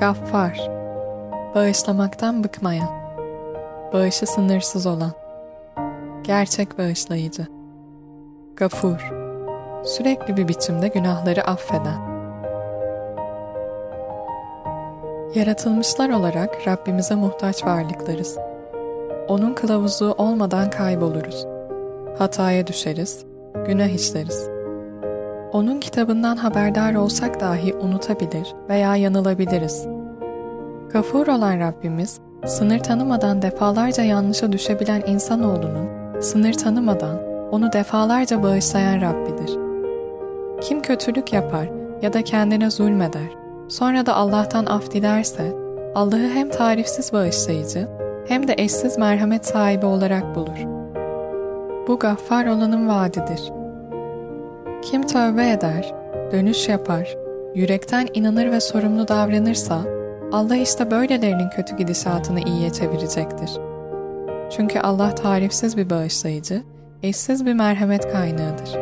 Gaffar, bağışlamaktan bıkmayan, bağışı sınırsız olan, gerçek bağışlayıcı. Gafur, sürekli bir biçimde günahları affeden. Yaratılmışlar olarak Rabbimize muhtaç varlıklarız. Onun kılavuzu olmadan kayboluruz. Hataya düşeriz, günah işleriz. Onun kitabından haberdar olsak dahi unutabilir veya yanılabiliriz. Gafur olan Rabbimiz, sınır tanımadan defalarca yanlışa düşebilen insanoğlunun, sınır tanımadan onu defalarca bağışlayan Rabbidir. Kim kötülük yapar ya da kendine zulmeder, sonra da Allah'tan af dilerse, Allah'ı hem tarifsiz bağışlayıcı hem de eşsiz merhamet sahibi olarak bulur. Bu gaffar olanın vaadidir. Kim tövbe eder, dönüş yapar, yürekten inanır ve sorumlu davranırsa, Allah işte böylelerinin kötü gidişatını iyiye çevirecektir. Çünkü Allah tarifsiz bir bağışlayıcı, eşsiz bir merhamet kaynağıdır.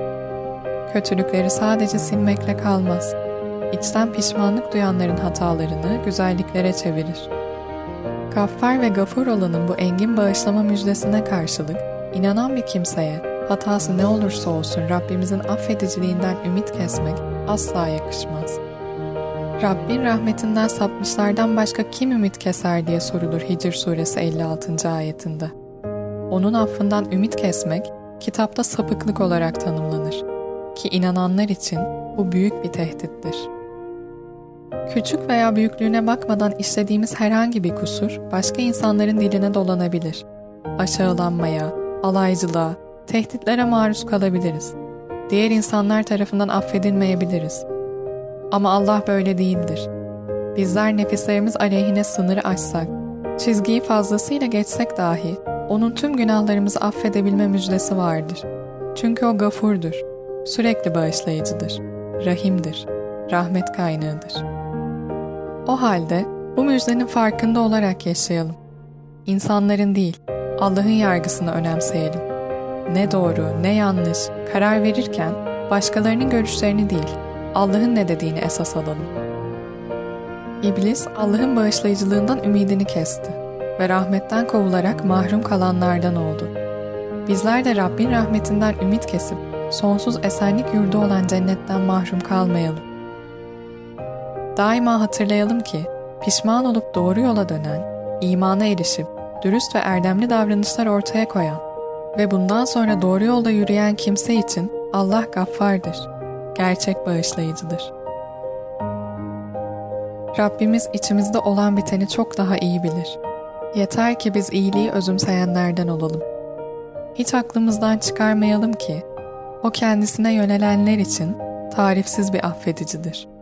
Kötülükleri sadece silmekle kalmaz, içten pişmanlık duyanların hatalarını güzelliklere çevirir. Gaffar ve gafur olanın bu engin bağışlama müjdesine karşılık, inanan bir kimseye hatası ne olursa olsun Rabbimizin affediciliğinden ümit kesmek asla yakışmaz. Rabbin rahmetinden sapmışlardan başka kim ümit keser diye sorulur Hicr suresi 56. ayetinde. Onun affından ümit kesmek, kitapta sapıklık olarak tanımlanır. Ki inananlar için bu büyük bir tehdittir. Küçük veya büyüklüğüne bakmadan işlediğimiz herhangi bir kusur başka insanların diline dolanabilir. Aşağılanmaya, alaycılığa, tehditlere maruz kalabiliriz. Diğer insanlar tarafından affedilmeyebiliriz. Ama Allah böyle değildir. Bizler nefislerimiz aleyhine sınırı aşsak, çizgiyi fazlasıyla geçsek dahi onun tüm günahlarımızı affedebilme müjdesi vardır. Çünkü o gafurdur, sürekli bağışlayıcıdır, rahimdir, rahmet kaynağıdır. O halde bu müjdenin farkında olarak yaşayalım. İnsanların değil, Allah'ın yargısını önemseyelim. Ne doğru, ne yanlış karar verirken başkalarının görüşlerini değil, Allah'ın ne dediğini esas alalım. İblis Allah'ın bağışlayıcılığından ümidini kesti ve rahmetten kovularak mahrum kalanlardan oldu. Bizler de Rabbin rahmetinden ümit kesip sonsuz esenlik yurdu olan cennetten mahrum kalmayalım. Daima hatırlayalım ki pişman olup doğru yola dönen, imana erişip dürüst ve erdemli davranışlar ortaya koyan ve bundan sonra doğru yolda yürüyen kimse için Allah gaffardır, gerçek bağışlayıcıdır. Rabbimiz içimizde olan biteni çok daha iyi bilir. Yeter ki biz iyiliği özümseyenlerden olalım. Hiç aklımızdan çıkarmayalım ki, o kendisine yönelenler için tarifsiz bir affedicidir.''